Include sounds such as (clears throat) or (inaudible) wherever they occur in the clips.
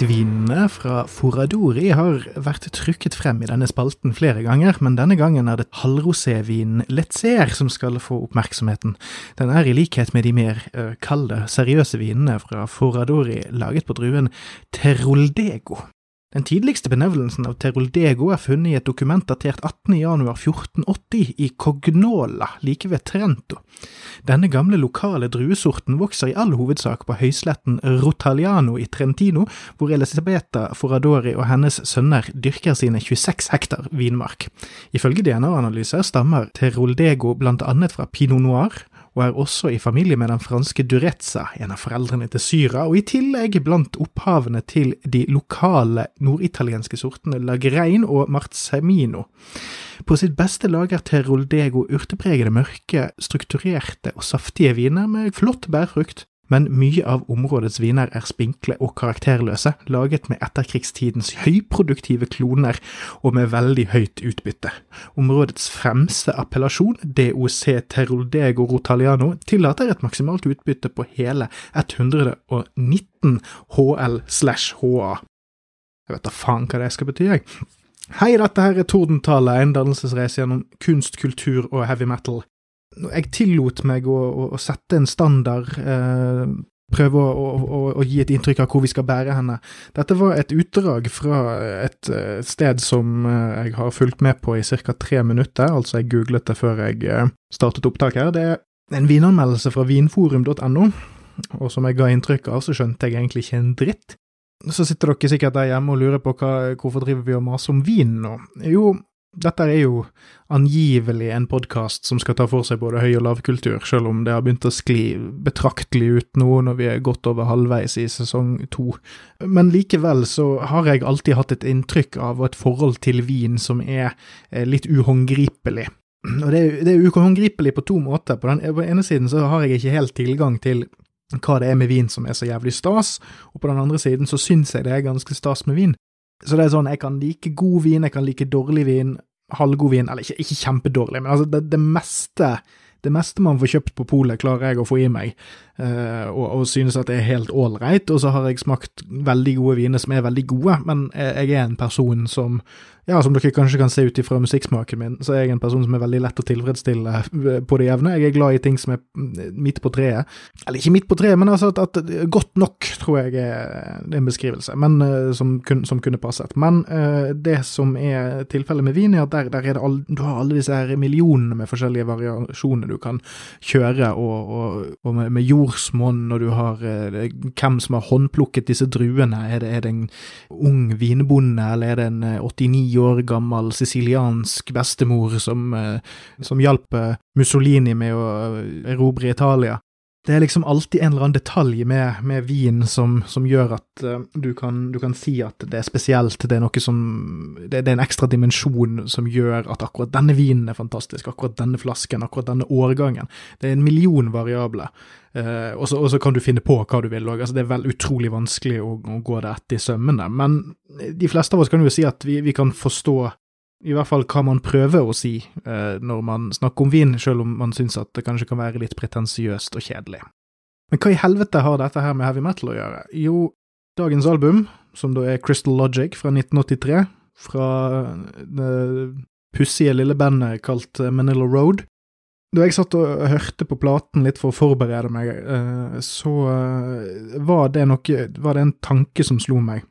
flotte fra Foradori har vært trykket frem i denne spalten flere ganger, men denne gangen er det halvrosévinen Letzer som skal få oppmerksomheten. Den er i likhet med de mer kalde, seriøse vinene fra Foradori laget på druen Teroldego. Den tidligste benevnelsen av Teroldego er funnet i et dokument datert 18.1.1480 i Cognola, like ved Trento. Denne gamle lokale druesorten vokser i all hovedsak på høysletten Rotaliano i Trentino, hvor Elisabeta Foradori og hennes sønner dyrker sine 26 hektar vinmark. Ifølge DNA-analyser stammer Teroldego blant annet fra Pinot Noir, og er også i familie med den franske Durezza, en av foreldrene til Syra, og i tillegg blant opphavene til de lokale norditalienske sortene Lagrein og Marzemino. På sitt beste lager Teroldego urtepregede, mørke, strukturerte og saftige viner med flott bærfrukt, men mye av områdets viner er spinkle og karakterløse, laget med etterkrigstidens høyproduktive kloner og med veldig høyt utbytte. Områdets fremste appellasjon, DOC Teroldego Rotaliano, tillater et maksimalt utbytte på hele 119 HL slash HA. Jeg vet da faen hva det skal bety, jeg. Hei, dette her er Tordentale, en dannelsesreise gjennom kunst, kultur og heavy metal jeg tillot meg å, å, å sette en standard, eh, prøve å, å, gi et inntrykk av hvor vi skal bære henne. Dette var et utdrag fra et, et sted som eh, jeg har fulgt med på i ca. tre minutter, altså jeg googlet det før jeg eh, startet opptak her. Det er en vinanmeldelse fra vinforum.no, og som jeg ga inntrykk av, så skjønte jeg egentlig ikke en dritt. Så sitter dere sikkert der hjemme og lurer på hva, hvorfor driver vi og maser om vin nå? Jo, dette er jo angivelig en podkast som skal ta for seg både høy- og lavkultur, selv om det har begynt å skli betraktelig ut nå når vi er godt over halvveis i sesong to. Men likevel så har jeg alltid hatt et inntrykk av et forhold til vin som er litt uhåndgripelig. Og det er, uhåndgripelig på to måter. På den ene siden så har jeg ikke helt tilgang til hva det er med vin som er så jævlig stas, og på den andre siden så syns jeg det er ganske stas med vin. Så det er sånn, jeg kan like god vin, jeg kan like dårlig vin, halvgod vin, eller ikke, ikke kjempedårlig, men altså det, det, meste det meste man får kjøpt på polet, klarer jeg å få i meg, og, og, synes at det er helt ålreit. Og så har jeg smakt veldig gode viner som er veldig gode, men jeg er en person som ja, som dere kanskje kan se ut ifra musikksmaken min, så er jeg en person som er veldig lett å tilfredsstille eh, på det jevne. Jeg er glad i ting som er mm, midt på treet. Eller ikke midt på treet, men altså at, at godt nok, tror jeg er en beskrivelse, men uh, som, som, kunne passet. Men uh, det som er tilfellet med vin, er at der, der er all, du har alle disse her millionene med forskjellige variasjoner du kan kjøre, og, og, og med, med jordsmonn, og du har eh, hvem som har håndplukket disse druene. Er det, er det en ung vinbonde, eller er det en 89 år gammel siciliansk bestemor som, eh, som hjalp eh, Mussolini med å eh, erobre Italia. Det er liksom alltid en eller annen detalj med, med vin som, som, gjør at uh, du, kan, du, kan, si at det er spesielt, det er noe som det, det, er en ekstra dimensjon som gjør at akkurat denne vinen er fantastisk, akkurat denne flasken, akkurat denne årgangen. Det er en million variabler, uh, og så kan du finne på hva du vil òg. Altså, det er vel utrolig vanskelig å, å gå det etter i sømmene, men de fleste av oss kan jo si at vi, vi kan forstå i hvert fall hva man prøver å si uh, når man snakker om vin, selv om man syns at det kanskje kan være litt pretensiøst og kjedelig. Men hva i helvete har dette her med heavy metal å gjøre? Jo, dagens album, som da er Crystal Logic fra 1983, fra det pussige lille bandet kalt Manila Road Da jeg satt og hørte på platen litt for å forberede meg, eh, så eh, var det noe Var det en tanke som slo meg,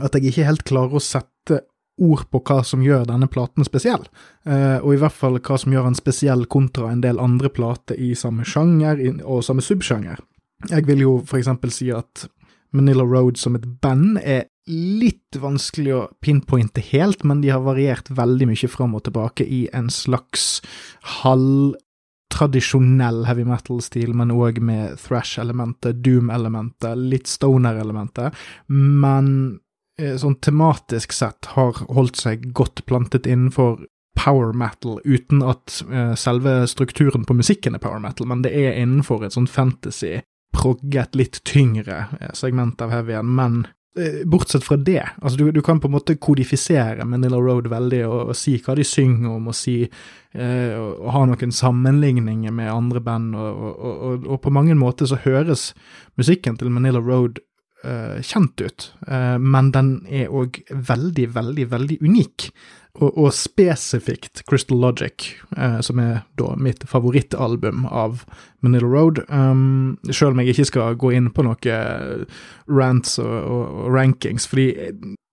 at jeg ikke helt klarer å sette ord på hva som gjør denne platen spesiell, eh, og i hvert fall hva som gjør den spesiell kontra en del andre plater i samme sjanger og samme subsjanger. Jeg vil jo for eksempel si at Manila Road som et band er litt vanskelig å pinpointe helt, men de har variert veldig mye fram og tilbake i en slags halvtradisjonell heavy metal-stil, men òg med thrash-elementet, doom-elementet, litt stoner-elementet, men Eh, sånn tematisk sett har holdt seg godt plantet innenfor power metal, uten at uh, selve strukturen på musikken er power metal, men det er innenfor et sånt fantasy, progget, litt tyngre uh, segment av heavyen, men bortsett fra det, altså du, du, kan på en måte kodifisere Manila Road veldig og, og si hva de synger om, og si og ha noen sammenligninger med andre band, og, og, og, på mange måter så høres musikken til Manila Road eh, kjent ut, eh, men den er òg veldig, veldig, veldig unik. Og, og spesifikt Crystal Logic, eh, som er da mitt favorittalbum av Manila Road. Um, selv om jeg ikke skal gå inn på noe rants og, og, og rankings, fordi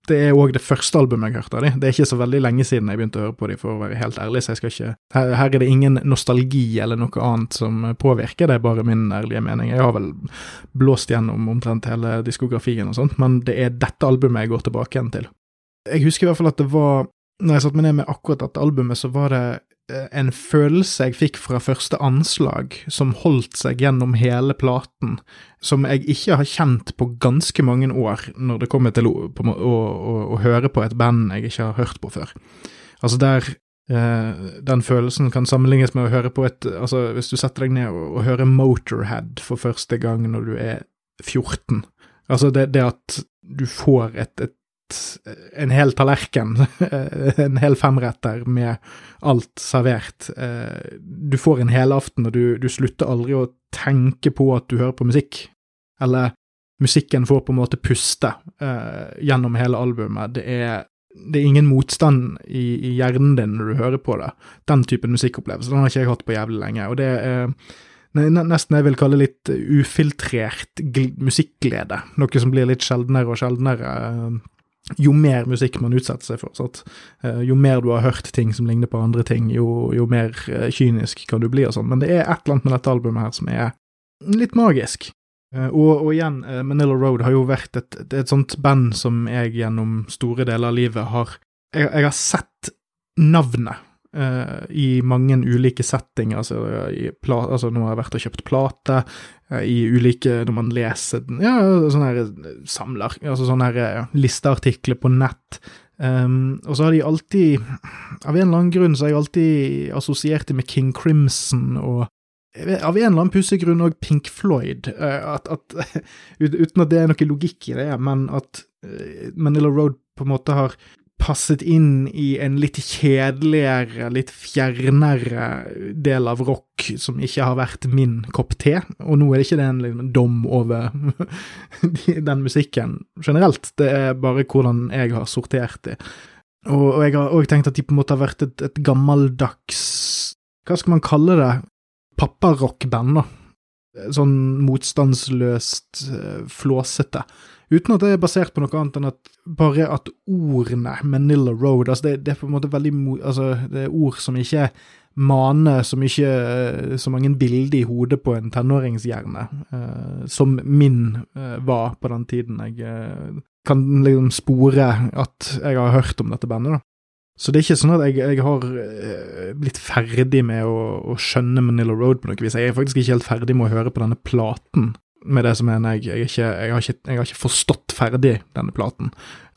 det er òg det første albumet jeg hørte av dem. Det er ikke så veldig lenge siden jeg begynte å høre på dem, for å være helt ærlig, så jeg skal ikke her, her, er det ingen nostalgi eller noe annet som påvirker, det er bare min ærlige mening. Jeg har vel blåst gjennom omtrent hele diskografien og sånt, men det er dette albumet jeg går tilbake igjen til. Jeg husker i hvert fall at det var når jeg satte meg ned med akkurat dette albumet, så var det Eh, en følelse jeg fikk fra første anslag, som holdt seg gjennom hele platen, som jeg ikke har kjent på ganske mange år, når det kommer til å, å, å, å høre på et band jeg ikke har hørt på før. Altså der eh, den følelsen kan sammenlignes med å høre på et Altså, hvis du setter deg ned og, og hører Motorhead for første gang når du er 14, altså det, det at du får et, et en hel tallerken, (laughs) en hel femretter med alt servert. Eh, du får en helaften, og du, du, slutter aldri å tenke på at du hører på musikk. Eller musikken får på en måte puste uh, gjennom hele albumet. Det er, det er ingen motstand i, i, hjernen din når du hører på det. Den typen musikkopplevelse. Den har ikke jeg hatt på jævlig lenge. og det er nesten jeg vil kalle litt ufiltrert musikkglede, noe som blir litt sjeldnere og sjeldnere eh, jo mer musikk man utsetter seg for. Sånn. jo mer du har hørt ting som ligner på andre ting, jo, jo mer uh, kynisk kan du bli og sånn. Men det er et eller annet med dette albumet her som er litt magisk. Uh, og, og, igjen, Manila Road har jo vært et, et, sånt band som jeg gjennom store deler av livet har Jeg, jeg har sett navnet Uh, i mange ulike settinger. Altså, altså, nå har jeg vært og kjøpt plate i ulike Når man leser ja, sånne her samler, altså sånne her uh, listeartikler på nett. Um, og så har de alltid Av en eller annen grunn så har jeg alltid assosiert det med King Crimson og av en eller annen pussig grunn òg Pink Floyd, at, at, (laughs) uten at det er noe logikk i det, men at Manila Road på en måte har passet inn i en litt kjedeligere, litt fjernere del av rock som ikke har vært min kopp te. Og nå er det ikke en liksom, dom over (laughs) den musikken generelt, det er bare hvordan jeg har sortert det. Og, og jeg har òg tenkt at de på en måte har vært et, et gammeldags Hva skal man kalle det? Papparockband, da. Sånn motstandsløst, eh, flåsete. Uten at det er basert på noe annet enn at bare at ordene Manila Road altså det, det, er på en måte veldig altså Det er ord som ikke maner så mye så mange bilder i hodet på en tenåringshjerne, uh, som min uh, var på den tiden jeg uh, kan liksom spore at jeg har hørt om dette bandet, da. Så det er ikke sånn at jeg, jeg har blitt ferdig med å, å, skjønne Manila Road på noe vis. Jeg er faktisk ikke helt ferdig med å høre på denne platen med det som mener jeg, jeg, ikke, jeg, har ikke, jeg, har ikke, forstått ferdig denne platen.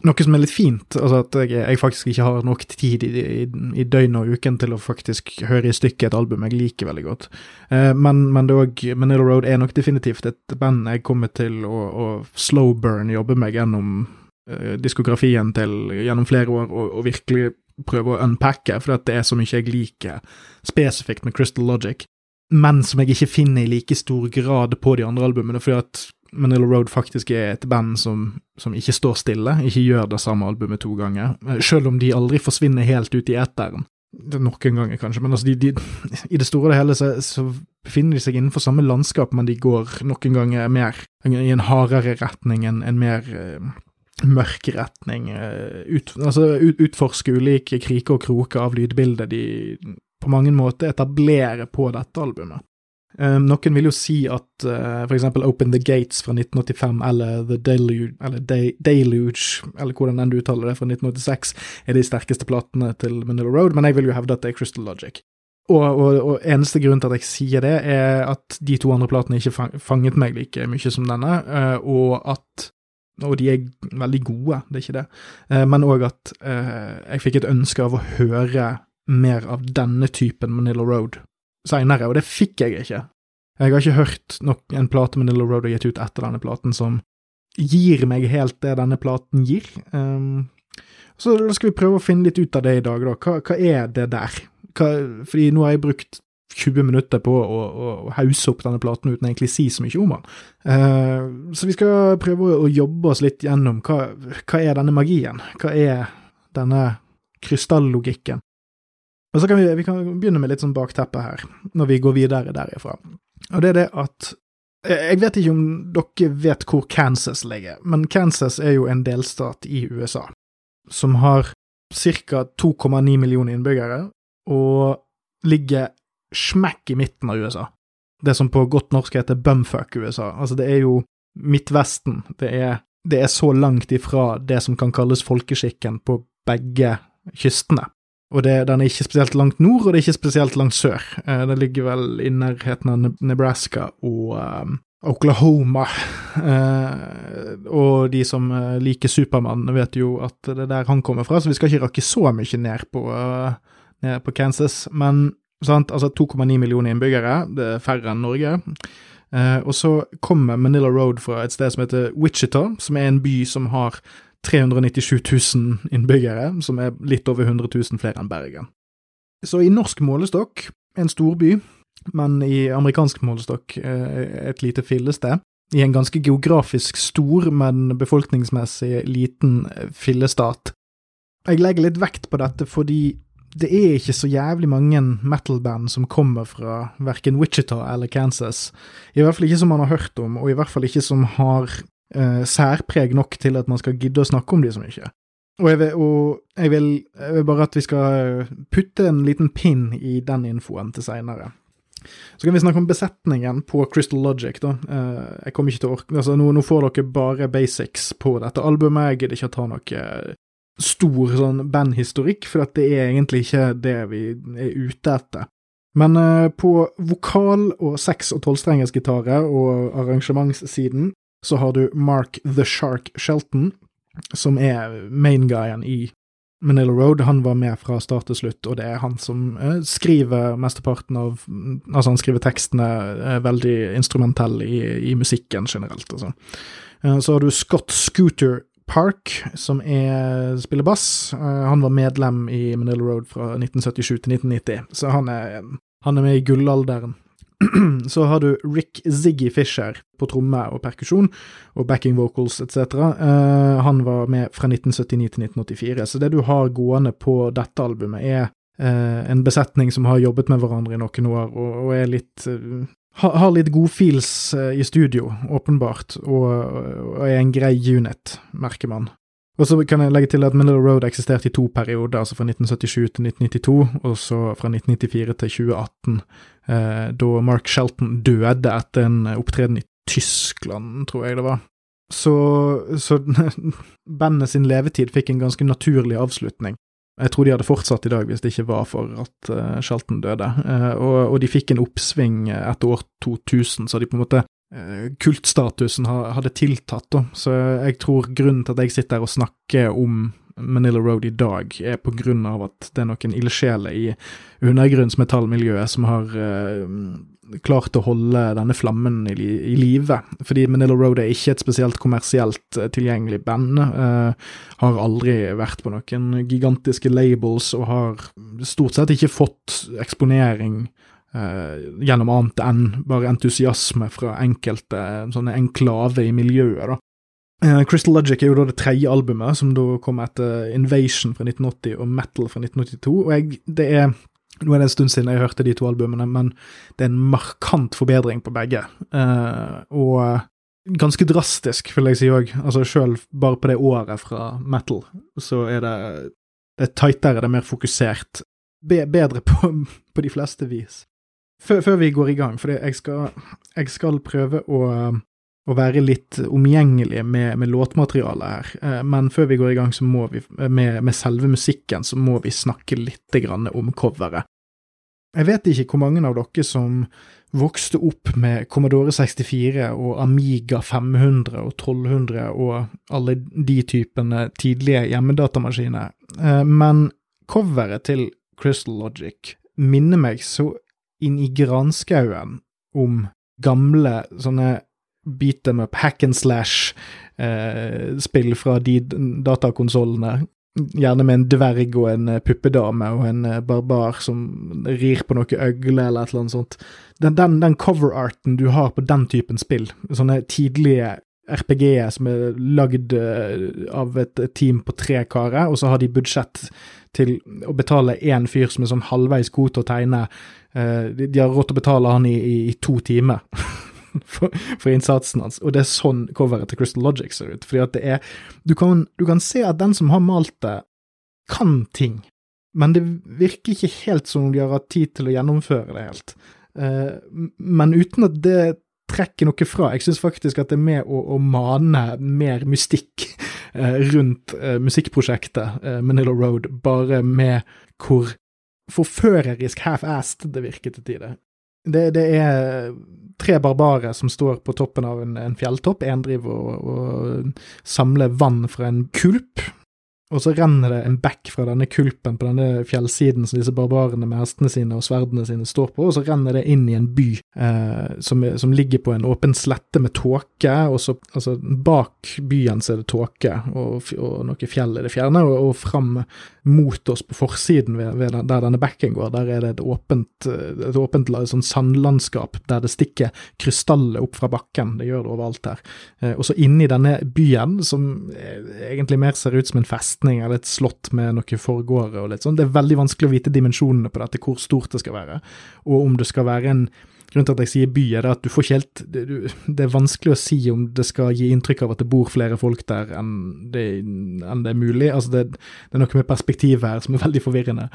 Noe som er litt fint, altså at jeg, jeg faktisk ikke har nok tid i, i, i døgnet og uken til å faktisk høre i stykket et album jeg liker veldig godt. Eh, men, men òg Manila Road er nok definitivt et band jeg kommer til å, å slow burn jobbe meg gjennom eh, diskografien til gjennom flere år, og, og virkelig prøve å unpacke, for det er så mye jeg liker spesifikt med Crystal Logic men som jeg ikke finner i like stor grad på de andre albumene, fordi at Manila Road faktisk er et band som, som ikke står stille, ikke gjør det samme albumet to ganger, selv om de aldri forsvinner helt ut i eteren. Noen ganger, kanskje, men altså de, de, i det store og det hele så, så, befinner de seg innenfor samme landskap, men de går noen ganger mer i en hardere retning, en, en mer uh, mørk retning. Uh, ut, altså ut, utforske ulike kriker og kroker av lydbildet. De på mange måter etablere på dette albumet. Um, noen vil jo si at uh, for eksempel Open the Gates fra 1985 eller The Deluge, eller De Deluge, eller hvordan enn du uttaler det, fra 1986, er de sterkeste platene til Manila Road, men jeg vil jo hevde at det er Crystal Logic. Og, og, og, eneste grunn til at jeg sier det, er at de to andre platene ikke fanget meg like mye som denne, uh, og at og de er veldig gode, det er ikke det, men òg at jeg fikk et ønske av å høre mer av denne typen Manila Road seinere, og det fikk jeg ikke. Jeg har ikke hørt nok en plate Manila Road har gitt ut etter denne platen som gir meg helt det denne platen gir. Um, så da skal vi prøve å finne litt ut av det i dag, da. Hva, hva er det der? Hva, fordi nå har jeg brukt 20 minutter på å, å, å hause opp denne platen uten egentlig å si så mye om den. Uh, så vi skal prøve å jobbe oss litt gjennom hva, hva er denne magien? Hva er denne krystallogikken? Og så kan vi, vi kan begynne med litt sånn bakteppe her, når vi går videre derifra. Og det er det at Jeg vet ikke om dere vet hvor Kansas ligger, men Kansas er jo en delstat i USA som har ca. 2,9 millioner innbyggere, og ligger smekk i midten av USA. Det som på godt norsk heter bumfuck USA. Altså, det er jo Midtvesten. Det er, det er så langt ifra det som kan kalles folkeskikken på begge kystene. Og det, den er ikke spesielt langt nord, og det er ikke spesielt langt sør. Eh, det ligger vel i nærheten av Nebraska og um, Oklahoma. Eh, og de som eh, liker Supermann, vet jo at det er der han kommer fra, så vi skal ikke rakke så mye ned på, uh, ned på Kansas. Men sant, altså 2,9 millioner innbyggere, det er færre enn Norge. Og så kommer Manila Road fra et sted som heter Wichita, som er en by som har 397 000 innbyggere, som er litt over 100 000 flere enn Bergen. Så i norsk målestokk en storby, men i amerikansk målestokk eh, et lite fillested. I en ganske geografisk stor, men befolkningsmessig liten eh, fillestat. Jeg legger litt vekt på dette fordi det er ikke så jævlig mange metal-band som kommer fra verken Wichita eller Kansas. I hvert fall ikke som man har hørt om, og i hvert fall ikke som har eh, særpreg nok til at man skal gidde å snakke om de så mye. Og jeg, vil, og jeg vil, jeg vil bare at vi skal putte en liten pinn i den infoen til seinere. Så kan vi snakke om besetningen på Crystal Logic, da. Eh, jeg kommer ikke til å orke Altså, nå, nå, får dere bare basics på dette albumet. Jeg gidder ikke å ta noe stor sånn bandhistorikk, for det er egentlig ikke det vi er ute etter. Men uh, på vokal- og seks- og tolvstrengers gitarer og arrangementssiden så har du Mark The Shark Shelton, som er main guyen i Manila Road, han var med fra start til slutt, og det er han som eh, skriver mesteparten av Altså, han skriver tekstene eh, veldig instrumentell i, i, musikken generelt, altså. Eh, så har du Scott Scooter Park, som er, spiller bass. Han var medlem i Manila Road fra 1977 til 1990, så han er, han er med i gullalderen. (clears throat) så har du Rick Ziggy Fisher på tromme og perkusjon, og backing vocals etc. Uh, eh, han var med fra 1979 til 1984, så det du har gående på dette albumet, er uh, en besetning som har jobbet med hverandre i noen år, og, og er litt uh, har litt godfeels i studio, åpenbart, og er en grei unit, merker man. Og så kan jeg legge til at Middle Road eksisterte i to perioder, altså fra 1977 til 1992, og så fra 1994 til 2018, eh, da Mark Shelton døde etter en opptreden i Tyskland, tror jeg det var. Så, så (laughs) bandet sin levetid fikk en ganske naturlig avslutning. Jeg tror de hadde fortsatt i dag hvis det ikke var for at uh, Shelton døde. Uh, og, og, de fikk en oppsving etter år 2000, så de på en måte kultstatusen hadde tiltatt, da. Så jeg tror grunnen til at jeg sitter her og snakker om Manila Road i dag, er på grunn av at det er noen ildsjeler i undergrunnsmetallmiljøet som har uh, klart å holde denne flammen i, i live. Fordi Manila Road er ikke et spesielt kommersielt uh, tilgjengelig band. Uh, har aldri vært på noen gigantiske labels og har stort sett ikke fått eksponering gjennom annet enn bare entusiasme fra enkelte sånne enklave i miljøet, da. Uh, Crystal Logic er jo da det tredje albumet, som da kom etter Invasion fra 1980 og Metal fra 1982, og jeg, det er nå er det en stund siden jeg hørte de to albumene, men det er en markant forbedring på begge. Og ganske drastisk, vil jeg si òg. Altså sjøl bare på det året fra metal, så er det, det er tightere, det er mer fokusert. Be, bedre på, (laughs) på de fleste vis. Før, før, vi går i gang, for jeg skal, jeg skal prøve å, å, være litt omgjengelig med, med låtmaterialet her, eh, men før vi går i gang vi, med, med selve musikken, så må vi snakke litt om coveret. Jeg vet ikke hvor mange av dere som vokste opp med Commodore 64 og Amiga 500 og 1200 og alle de typene tidlige hjemmedatamaskiner, eh, men coveret til Crystal Logic minner meg så inn i granskauen om gamle sånne beat them up, hack and slash-spill eh, fra de datakonsollene. gjerne med en dverg og en puppedame og en barbar som rir på noe øgle eller et eller annet sånt. Den, den, den cover-arten du har på den typen spill, sånne tidlige RPG-er som er lagd av et team på tre karer, og så har de budsjett til å betale én fyr som er sånn halvveis god til å tegne. De har råd til å betale han i, i, i to timer. (laughs) for, for, innsatsen hans. Og det er sånn coveret til Crystal Logic ser ut. Fordi at det er du kan, du kan se at den som har malt det, kan ting, men det virker ikke helt som om de har hatt tid til å gjennomføre det helt. Uh, men uten at det trekker noe fra. Jeg syns faktisk at det er med å, å mane mer mystikk uh, rundt uh, musikkprosjektet Manila Road, bare med hvor forførerisk half-assed det virker til tider. Det, det, er tre barbarer som står på toppen av en, en fjelltopp. En driver og, og samler vann fra en kulp og så renner det en bekk fra denne kulpen på denne fjellsiden som disse barbarene med hestene sine og sverdene sine står på, og så renner det inn i en by eh, som, som, ligger på en åpen slette med tåke, og så altså, bak byen så er det tåke og, og noe fjell i det fjerne, og, og fram mot oss på forsiden ved, ved der denne bekken går, der er det et åpent, et åpent sånn sandlandskap der det stikker krystaller opp fra bakken, det gjør det overalt her. Eh, og så inni denne byen, som egentlig mer ser ut som en fest, festning eller et slott med noen forgårder og litt sånn. Det er veldig vanskelig å vite dimensjonene på dette, hvor stort det skal være, og om det skal være en Grunnen til at jeg sier by, er at du får ikke helt det, det, er vanskelig å si om det skal gi inntrykk av at det bor flere folk der enn det, enn det er mulig. Altså det, det, er noe med perspektivet her som er veldig forvirrende.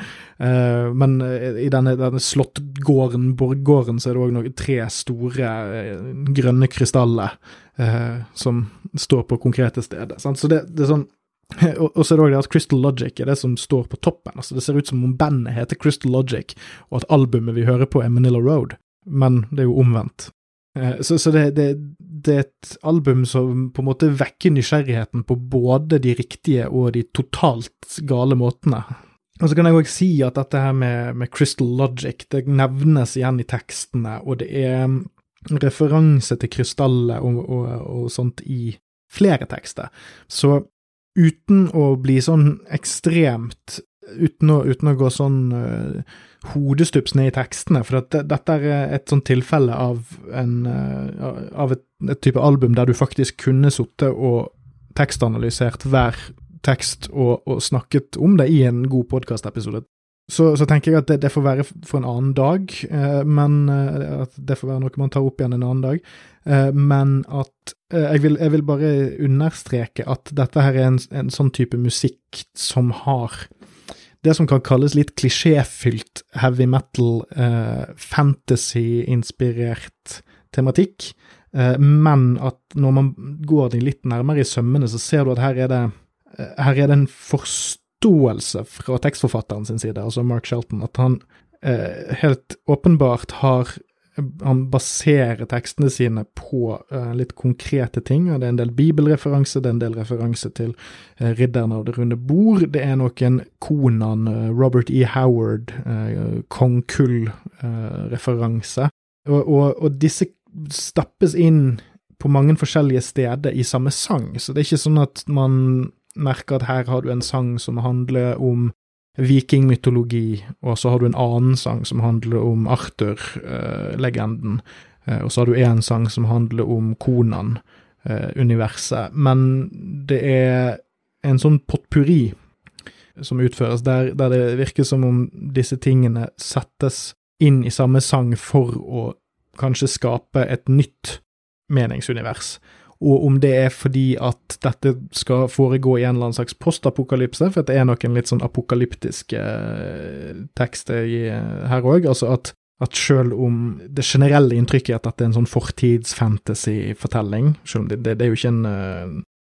Uh, men i denne, denne slottgården, borggården, så er det òg tre store uh, grønne krystaller uh, som står på konkrete steder. Sant? Så det, det er sånn (laughs) og, så er det òg det at Crystal Logic er det som står på toppen. altså Det ser ut som om bandet heter Crystal Logic, og at albumet vi hører på er Manila Road, men det er jo omvendt. Eh, så, så det, det, det, er et album som på en måte vekker nysgjerrigheten på både de riktige og de totalt gale måtene. Og så kan jeg òg si at dette her med, med, Crystal Logic, det nevnes igjen i tekstene, og det er referanse til krystaller og, og, og sånt i flere tekster. Så uten å bli sånn ekstremt Uten å, uten å gå sånn uh, hodestups ned i tekstene, for det, dette er et sånt tilfelle av, en, uh, av et, et, type album der du faktisk kunne sittet og tekstanalysert hver tekst og, og, snakket om det i en god podkastepisode. Så, så, tenker jeg at det, det, får være for en annen dag, eh, men eh, at det får være noe man tar opp igjen en annen dag. Eh, men at eh, jeg vil, jeg, vil, bare understreke at dette her er en, en sånn type musikk som har det som kan kalles litt klisjéfylt heavy metal, eh, fantasy-inspirert tematikk, eh, men at når man går de litt nærmere i sømmene, så ser du at her er det, her er det en forståelse forståelse fra tekstforfatteren sin side, altså Mark Shelton, at han eh, helt åpenbart har han baserer tekstene sine på eh, litt konkrete ting. og Det er en del bibelreferanse, det er en del referanse til eh, Ridderen av det runde bord. Det er noen Konan, uh, Robert E. Howard, eh, Kong Kull-referanse. Og, og, og, disse stappes inn på mange forskjellige steder i samme sang, så det er ikke sånn at man merker at her har du en sang som handler om vikingmytologi, og så har du en annen sang som handler om Arthur-legenden, eh, og så har du en sang som handler om Konan-universet. Men det er en sånn potpurri som utføres, der, der det virker som om disse tingene settes inn i samme sang for å kanskje skape et nytt meningsunivers og om det er fordi at dette skal foregå i en eller annen slags postapokalypse, for det er noen litt sånn apokalyptiske eh, tekster eh, her òg, altså at at selv om det generelle inntrykket er at dette er en sånn fortidsfantasy-fortelling, selv om det, det, det, er jo ikke en eh,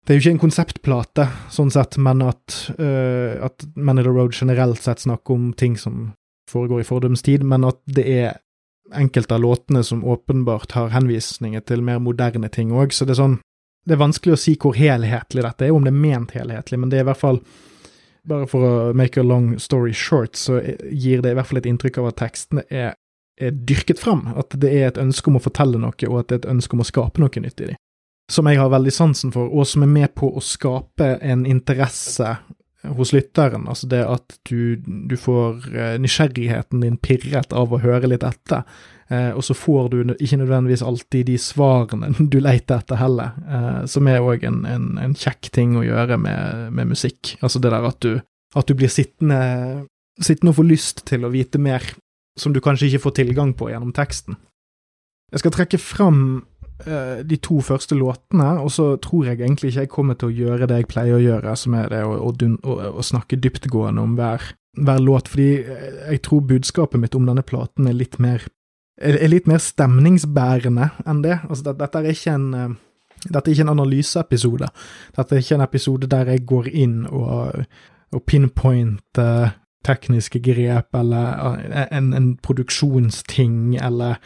det er jo ikke en konseptplate, sånn sett, men at, uh, at Man of the Road generelt sett snakker om ting som foregår i fordums tid, men at det er enkelte av låtene som åpenbart har henvisninger til mer moderne ting òg, så det er sånn Det er vanskelig å si hvor helhetlig dette er, om det er ment helhetlig, men det er i hvert fall Bare for å make a long story short, så gir det i hvert fall et inntrykk av at tekstene er, er dyrket fram, at det er et ønske om å fortelle noe, og at det er et ønske om å skape noe nytt i dem. Som jeg har veldig sansen for, og som er med på å skape en interesse hos lytteren. Altså det at du, du får nysgjerrigheten din pirret av å høre litt etter. Eh, og så får du ikke nødvendigvis alltid de svarene (laughs) du leter etter heller, eh, som er òg en, en, en, kjekk ting å gjøre med, med, musikk. Altså det der at du, at du blir sittende, sittende og får lyst til å vite mer, som du kanskje ikke får tilgang på gjennom teksten. Jeg skal trekke fram eh, de to første låtene, og så tror jeg egentlig ikke jeg kommer til å gjøre det jeg pleier å gjøre, som er det å, å, å, å snakke dyptgående om hver, hver låt, fordi jeg tror budskapet mitt om denne platen er litt mer er litt mer stemningsbærende enn det. Altså, det, dette er ikke en eh, dette er ikke en analyseepisode. Dette er ikke en episode der jeg går inn og, og pinpointer tekniske grep eller eh, en, en, produksjonsting eller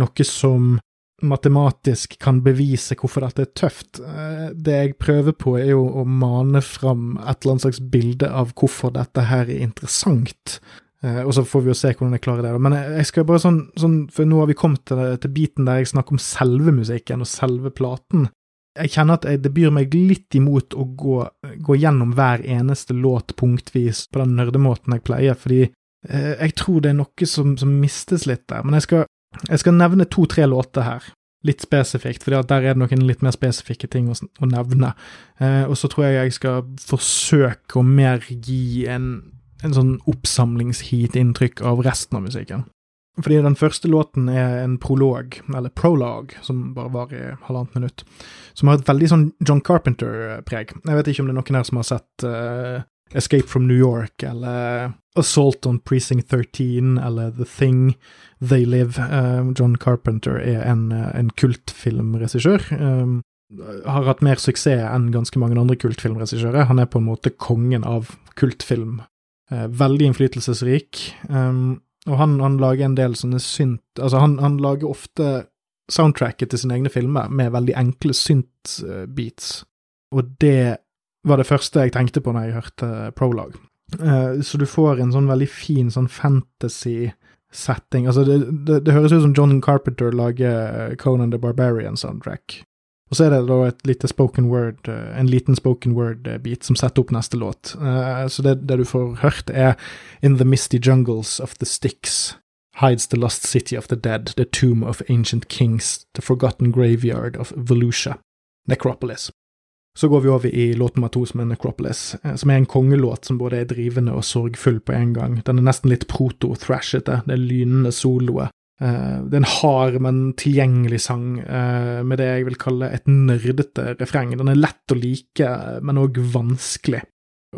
noe som matematisk kan bevise hvorfor dette er tøft. Eh, det jeg prøver på, er jo å mane fram et eller annet slags bilde av hvorfor dette her er interessant. Uh, og så får vi jo se hvordan jeg klarer det. Men jeg, skal bare sånn, sånn, For nå har vi kommet til, til, biten der jeg snakker om selve musikken og selve platen. Jeg kjenner at jeg, det byr meg litt imot å gå, gå, gjennom hver eneste låt punktvis på den nerdemåten jeg pleier, fordi uh, jeg tror det er noe som, som mistes litt der. Men jeg skal, jeg skal nevne to-tre låter her. Litt spesifikt, for der er det noen litt mer spesifikke ting å, å nevne. Eh, og så tror jeg jeg skal forsøke å mer gi en en sånn oppsamlingsheat-inntrykk av resten av musikken. Fordi den første låten er en prolog, eller prolog, som bare var i halvannet minutt, som har et veldig sånn John Carpenter-preg. Jeg vet ikke om det er noen her som har sett uh, Escape from New York, eller Assault on Precinct 13, eller The Thing, They Live. Um, John Carpenter er en, en kultfilmregissør. Um, har hatt mer suksess enn ganske mange andre kultfilmregissører. Han er på en måte kongen av kultfilm Uh, veldig innflytelsesrik. Um, og han, han, lager en del sånne synt... Altså, han, han, lager ofte soundtracket til sine egne filmer med veldig enkle synt-beats. Og det var det første jeg tenkte på når jeg hørte Prolog. Uh, så du får en sånn veldig fin sånn fantasy-setting. Altså, det, det, det, høres ut som John Carpenter lager Conan the Barbarian-soundtrack. Og så er det da et lite spoken word, eh, en liten spoken word-bit som setter opp neste låt. Eh, så det, det, du får hørt, er In the misty jungles of the sticks hides the lost city of the dead, the tomb of ancient kings, the forgotten graveyard of Volusia, Necropolis. Så går vi over i låt nummer to, som er Necropolis, eh, som er en kongelåt som både er drivende og sorgfull på en gang. Den er nesten litt proto-thrashete, det er lynende soloer, Uh, det er en hard, men tilgjengelig sang uh, med det jeg vil kalle et nerdete refreng. Den er lett å like, men òg vanskelig.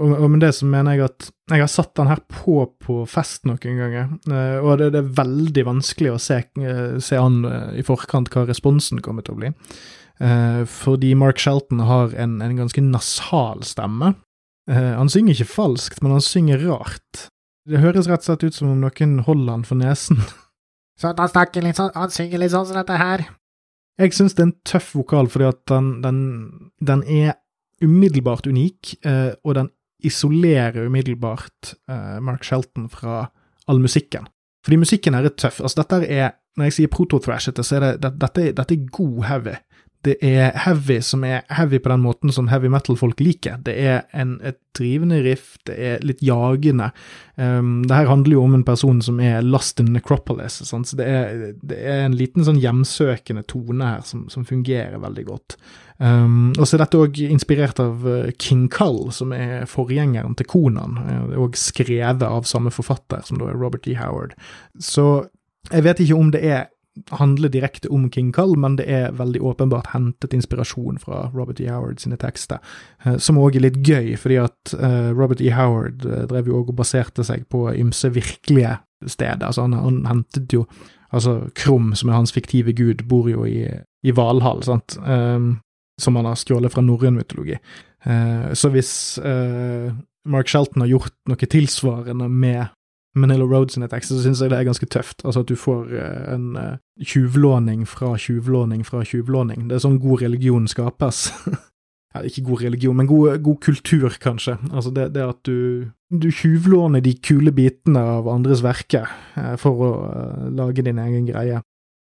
Og, med det så mener jeg at jeg har satt den her på på fest noen ganger, og det, er veldig vanskelig å se, se an i forkant hva responsen kommer til å bli. Fordi Mark Shelton har en, en ganske nasal stemme. han synger ikke falskt, men han synger rart. Det høres rett og slett ut som om noen holder han for nesen. (laughs) Så han snakker litt sånn, han synger litt sånn som dette her. Jeg syns det er en tøff vokal, fordi at den, den, den er umiddelbart unik, eh, og den isolerer umiddelbart eh, Mark Shelton fra all musikken. Fordi musikken her er tøff. Altså, dette er Når jeg sier proto-thrashete, så er det, det dette, dette er god heavy det er heavy som er heavy på den måten som heavy metal-folk liker. Det er en, et drivende riff, det er litt jagende. Um, det her handler jo om en person som er lost in necropolis, sant? så det er, det er, en liten sånn hjemsøkende tone her som, som fungerer veldig godt. Um, og så er dette òg inspirert av uh, King Cull, som er forgjengeren til Konan. og er òg skrevet av samme forfatter, som da er Robert E. Howard. Så jeg vet ikke om det er handler direkte om King Cull, men det er veldig åpenbart hentet inspirasjon fra Robert E. Howard sine tekster, eh, som òg er litt gøy, fordi at eh, Robert E. Howard eh, drev jo òg og baserte seg på ymse virkelige steder. Altså, han, han hentet jo Altså, Krum, som er hans fiktive gud, bor jo i, i Valhall, sant, um, som han har stjålet fra norrøn mytologi. Uh, så hvis uh, Mark Shelton har gjort noe tilsvarende med Manila Road sine tekster, så syns jeg det er ganske tøft. Altså at du får uh, en uh, tjuvlåning fra tjuvlåning fra tjuvlåning. Det er sånn god religion skapes. (laughs) ja, ikke god religion, men god, god kultur, kanskje. Altså det, det at du, du tjuvlåner de kule bitene av andres verker uh, for å lage din egen greie.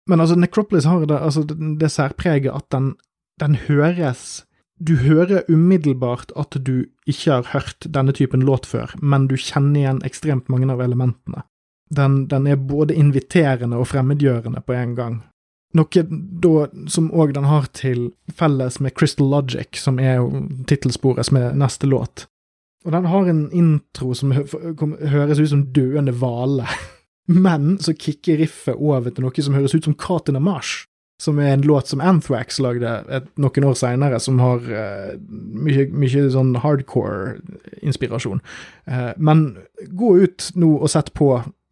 Men altså, Necropolis har det, altså, det særpreget at den, den høres du hører umiddelbart at du ikke har hørt denne typen låt før, men du kjenner igjen ekstremt mange av elementene. Den, den er både inviterende og fremmedgjørende på en gang. Noe da som òg den har til felles med Crystal Logic, som er jo tittelsporet som er neste låt. Og den har en intro som hø høres ut som døende hvale, (laughs) men så kicker riffet over til noe som høres ut som Katina Marsh, som er en låt som Anthrax lagde et, noen år seinere, som har uh, mye, mye, sånn hardcore-inspirasjon. Uh, men gå ut nå og sett på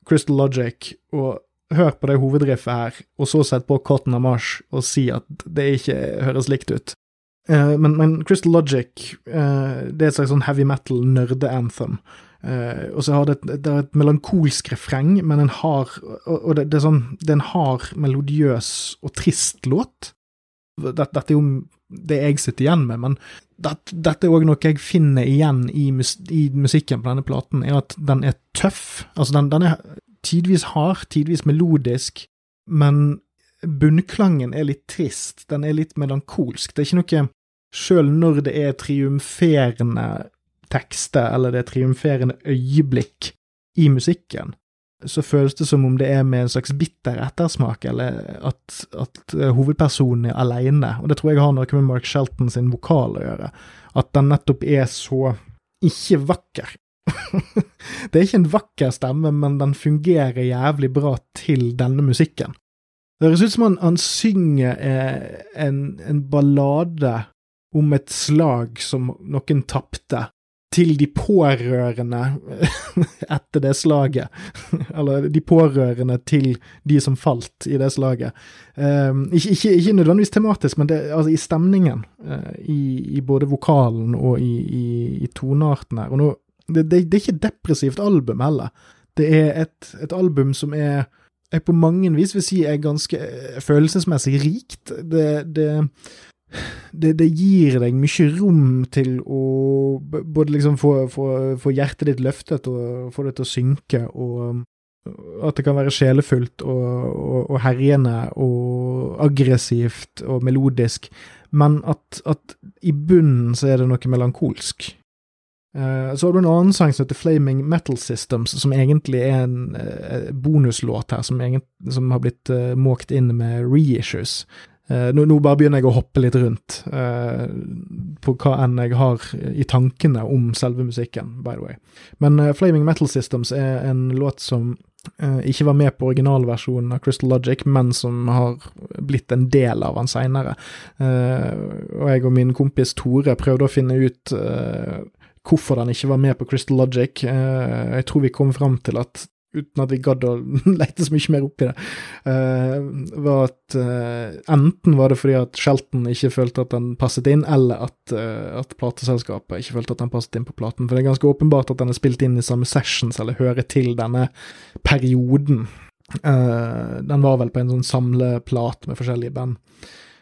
Crystal Logic og hør på det hovedriffet her, og så sett på Cotton Amash og si at det ikke høres likt ut. Uh, men, men, Crystal Logic, uh, det er et slags sånn heavy metal nerde-anthem. Uh, og så har det, et, det er et melankolsk refreng, men en hard Og det, det, er sånn Det er en hard, melodiøs og trist låt. Dette, dette er jo det jeg sitter igjen med, men dette, dette er òg noe jeg finner igjen i, mus, i, musikken på denne platen, er at den er tøff. Altså, den, den er tidvis hard, tidvis melodisk, men bunnklangen er litt trist, den er litt melankolsk. Det er ikke noe Sjøl når det er triumferende tekster, eller det er triumferende øyeblikk i musikken, så føles det som om det er med en slags bitter ettersmak, eller at, at hovedpersonen er aleine. Og det tror jeg har noe med Mark Shelton sin vokal å gjøre. At den nettopp er så ikke vakker. (laughs) det er ikke en vakker stemme, men den fungerer jævlig bra til denne musikken. Det høres ut som han, han synger eh, en, en ballade om et slag som noen tapte, til de pårørende (laughs) etter det slaget. (laughs) Eller de pårørende til de som falt i det slaget. Um, ikke, ikke, ikke, nødvendigvis tematisk, men det, altså i stemningen. Uh, i, i, både vokalen og i, i, i tonearten her. Nå det, det, det, er ikke et depressivt album heller. Det er et, et album som er, jeg på mange vis vil si er ganske eh, følelsesmessig rikt. Det, det, det, gir deg mye rom til å både liksom få, få, få, hjertet ditt løftet og få det til å synke, og at det kan være sjelefullt og, og, og herjende og aggressivt og melodisk, men at, at i bunnen så er det noe melankolsk. Uh, så har du en annen sang som heter Flaming Metal Systems, som egentlig er en uh, bonuslåt her, som, egentlig, som har blitt uh, måkt inn med reissues. Nå, nå, bare begynner jeg å hoppe litt rundt på hva enn jeg har i tankene om selve musikken, by the way. Men Flaming Metal Systems er en låt som ikke var med på originalversjonen av Crystal Logic, men som har blitt en del av den seinere. og jeg og min kompis Tore prøvde å finne ut hvorfor den ikke var med på Crystal Logic. Eh, jeg tror vi kom fram til at uten at vi gadd å (laughs) lete så mye mer opp i det, uh, var at uh, enten var det fordi at Shelton ikke følte at den passet inn, eller at, uh, at plateselskapet ikke følte at den passet inn på platen. For det er ganske åpenbart at den er spilt inn i samme sessions, eller hører til denne perioden. den var vel på en sånn samleplat med forskjellige band.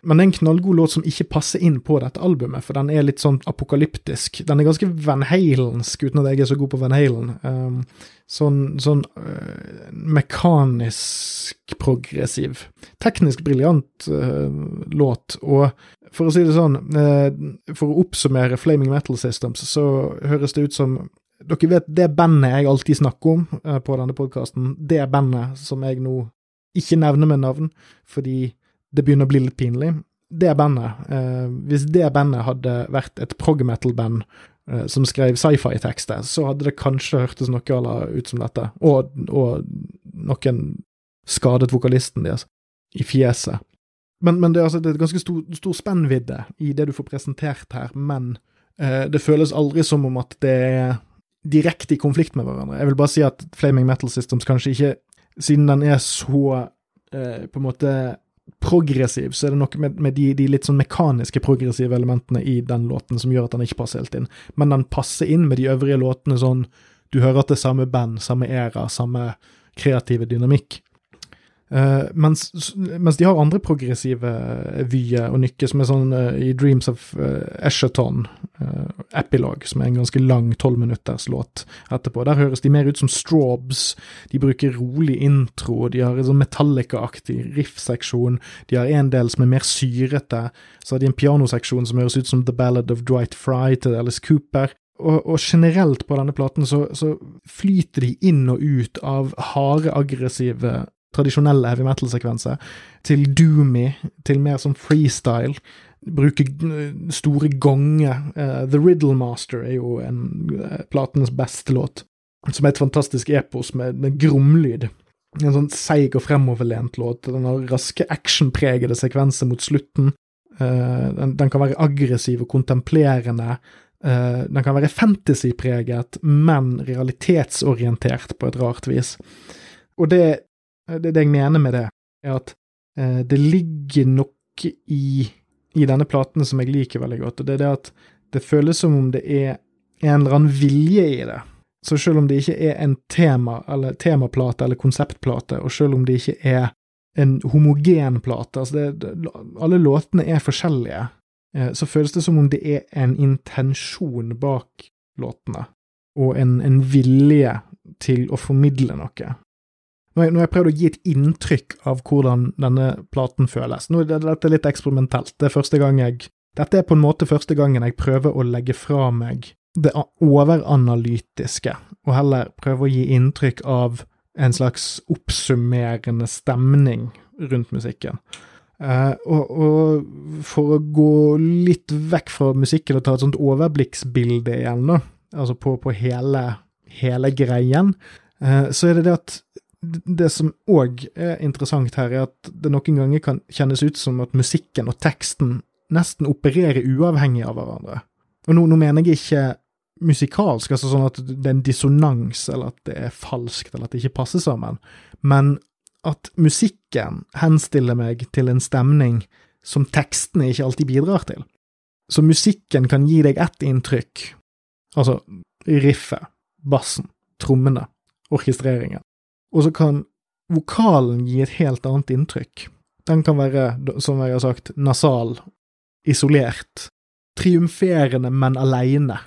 Men det er en knallgod låt som ikke passer inn på dette albumet, for den er litt sånn apokalyptisk. Den er ganske Van Halensk, uten at jeg er så god på Van Halen. Um, sånn sånn uh, mekanisk progressiv. Teknisk briljant uh, låt, og for å si det sånn, uh, for å oppsummere Flaming Metal Systems, så høres det ut som dere vet det bandet jeg alltid snakker om på denne podkasten, det bandet som jeg nå ikke nevner med navn, fordi det begynner å bli litt pinlig. Det bandet, eh, hvis det bandet hadde vært et prog metal-band eh, som skrev sci-fi-tekster, så hadde det kanskje hørtes noe ut som dette, og, og noen skadet vokalisten deres i fjeset. Men, men det, er altså, det er et ganske stor, stor, spennvidde i det du får presentert her, men eh, det føles aldri som om at det er direkte i konflikt med hverandre. Jeg vil bare si at Flaming Metal Systems kanskje ikke, siden den er så eh, på en måte progressiv, så er det noe med, med de, de, litt sånn mekaniske progressive elementene i den låten som gjør at den ikke passer helt inn. Men den passer inn med de øvrige låtene sånn Du hører at det er samme band, samme æra, samme kreative dynamikk. Uh, mens, mens, de har andre progressive vyer og nykker, som er sånn uh, i Dreams of uh, Eschaton, Epilogue, som er en ganske lang tolvminutterslåt etterpå. Der høres de mer ut som Straubs, de bruker rolig intro, de har en sånn Metallica-aktig riff-seksjon, de har en del som er mer syrete, så har de en pianoseksjon som høres ut som The Ballad of Dwight Fry til Alice Cooper. Og, og, generelt på denne platen så, så, flyter de inn og ut av harde, aggressive tradisjonelle heavy metal-sekvenser, til doomy, til mer som freestyle. Bruke store ganger. Uh, The Riddle Master er jo en uh, platens beste låt, som er et fantastisk epos med, med gromlyd. En sånn seig og fremoverlent låt. Den har raske actionpregede sekvenser mot slutten. Uh, den, den, kan være aggressiv og kontemplerende. Den kan være fantasypreget, men realitetsorientert på et rart vis. Og det det, det jeg mener med det, er at eh, det ligger noe i, i denne platen som jeg liker veldig godt, og det er det at det føles som om det er en eller annen vilje i det. Så selv om det ikke er en tema, eller temaplate eller konseptplate, og selv om det ikke er en homogen plate, altså det, det, alle låtene er forskjellige, eh, så føles det som om det er en intensjon bak låtene, og en, en vilje til å formidle noe. Nå har jeg prøvd å gi et inntrykk av hvordan denne platen føles. Nå, dette er litt eksperimentelt. Det er første gang jeg Dette er på en måte første gangen jeg prøver å legge fra meg det overanalytiske, og heller prøve å gi inntrykk av en slags oppsummerende stemning rundt musikken. Uh, og, og, for å gå litt vekk fra musikken og ta et sånt overblikksbilde igjen, da, altså på, på hele, hele greien, uh, så er det det at det som òg er interessant her, er at det noen ganger kan kjennes ut som at musikken og teksten nesten opererer uavhengig av hverandre. Og nå, nå mener jeg ikke musikalsk, altså sånn at det er en dissonans, eller at det er falskt, eller at det ikke passer sammen, men at musikken henstiller meg til en stemning som tekstene ikke alltid bidrar til. Så musikken kan gi deg ett inntrykk, altså riffet, bassen, trommene, orkestreringen. Og så kan vokalen gi et helt annet inntrykk. Den kan være, som jeg har sagt, nasal, isolert, triumferende, men aleine.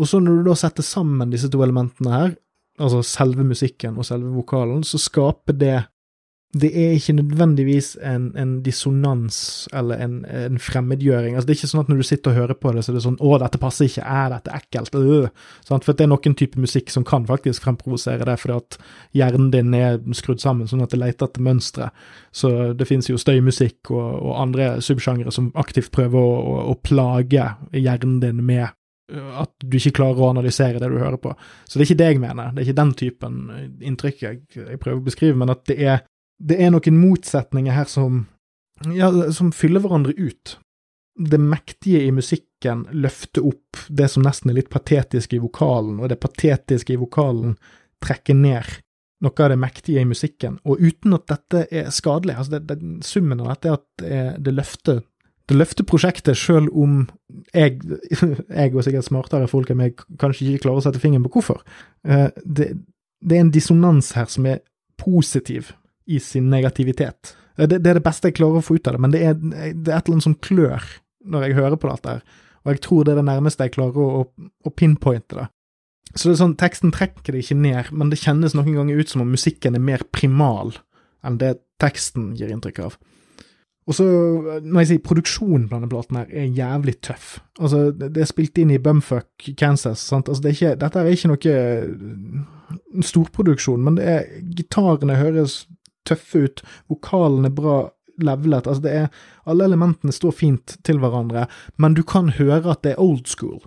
Og så når du da setter sammen disse to elementene her, altså selve musikken og selve vokalen, så skaper det det er ikke nødvendigvis en, en dissonans eller en, en, fremmedgjøring. Altså, det er ikke sånn at når du sitter og hører på det, så er det sånn 'Å, dette passer ikke. Er dette ekkelt.' Øh. Sånn, for det er noen type musikk som kan faktisk fremprovosere det, fordi at hjernen din er skrudd sammen sånn at det leter etter mønstre. Så det finnes jo støymusikk og, og andre subsjangere som aktivt prøver å, å, å plage hjernen din med øh, at du ikke klarer å analysere det du hører på. Så det er ikke det jeg mener. Det er ikke den typen inntrykk jeg, jeg prøver å beskrive, men at det er det er noen motsetninger her som, ja, som fyller hverandre ut. Det mektige i musikken løfter opp det som nesten er litt patetisk i vokalen, og det patetiske i vokalen trekker ned noe av det mektige i musikken, og uten at dette er skadelig. Altså det, det, summen av dette er at det, det løfter det løfter prosjektet, sjøl om jeg, (laughs) jeg, og sikkert smartere folk enn meg kanskje ikke klarer å sette fingeren på hvorfor. Eh, det, det, er en dissonans her som er positiv, i sin negativitet. Det, det, er det beste jeg klarer å få ut av det, men det er, det er et eller annet som klør når jeg hører på dette, her. og jeg tror det er det nærmeste jeg klarer å, å, å pinpointe det. Så det er sånn, teksten trekker det ikke ned, men det kjennes noen ganger ut som om musikken er mer primal enn det teksten gir inntrykk av. Og så, når jeg sier produksjonen på denne platen her, er jævlig tøff. Altså, det er spilt inn i Bumfuck, Kansas, sant. Altså, det er ikke, dette er ikke noe storproduksjon, men det er Gitarene høres tøffe ut, vokalen er bra levelet, altså det er Alle elementene står fint til hverandre, men du kan høre at det er old school.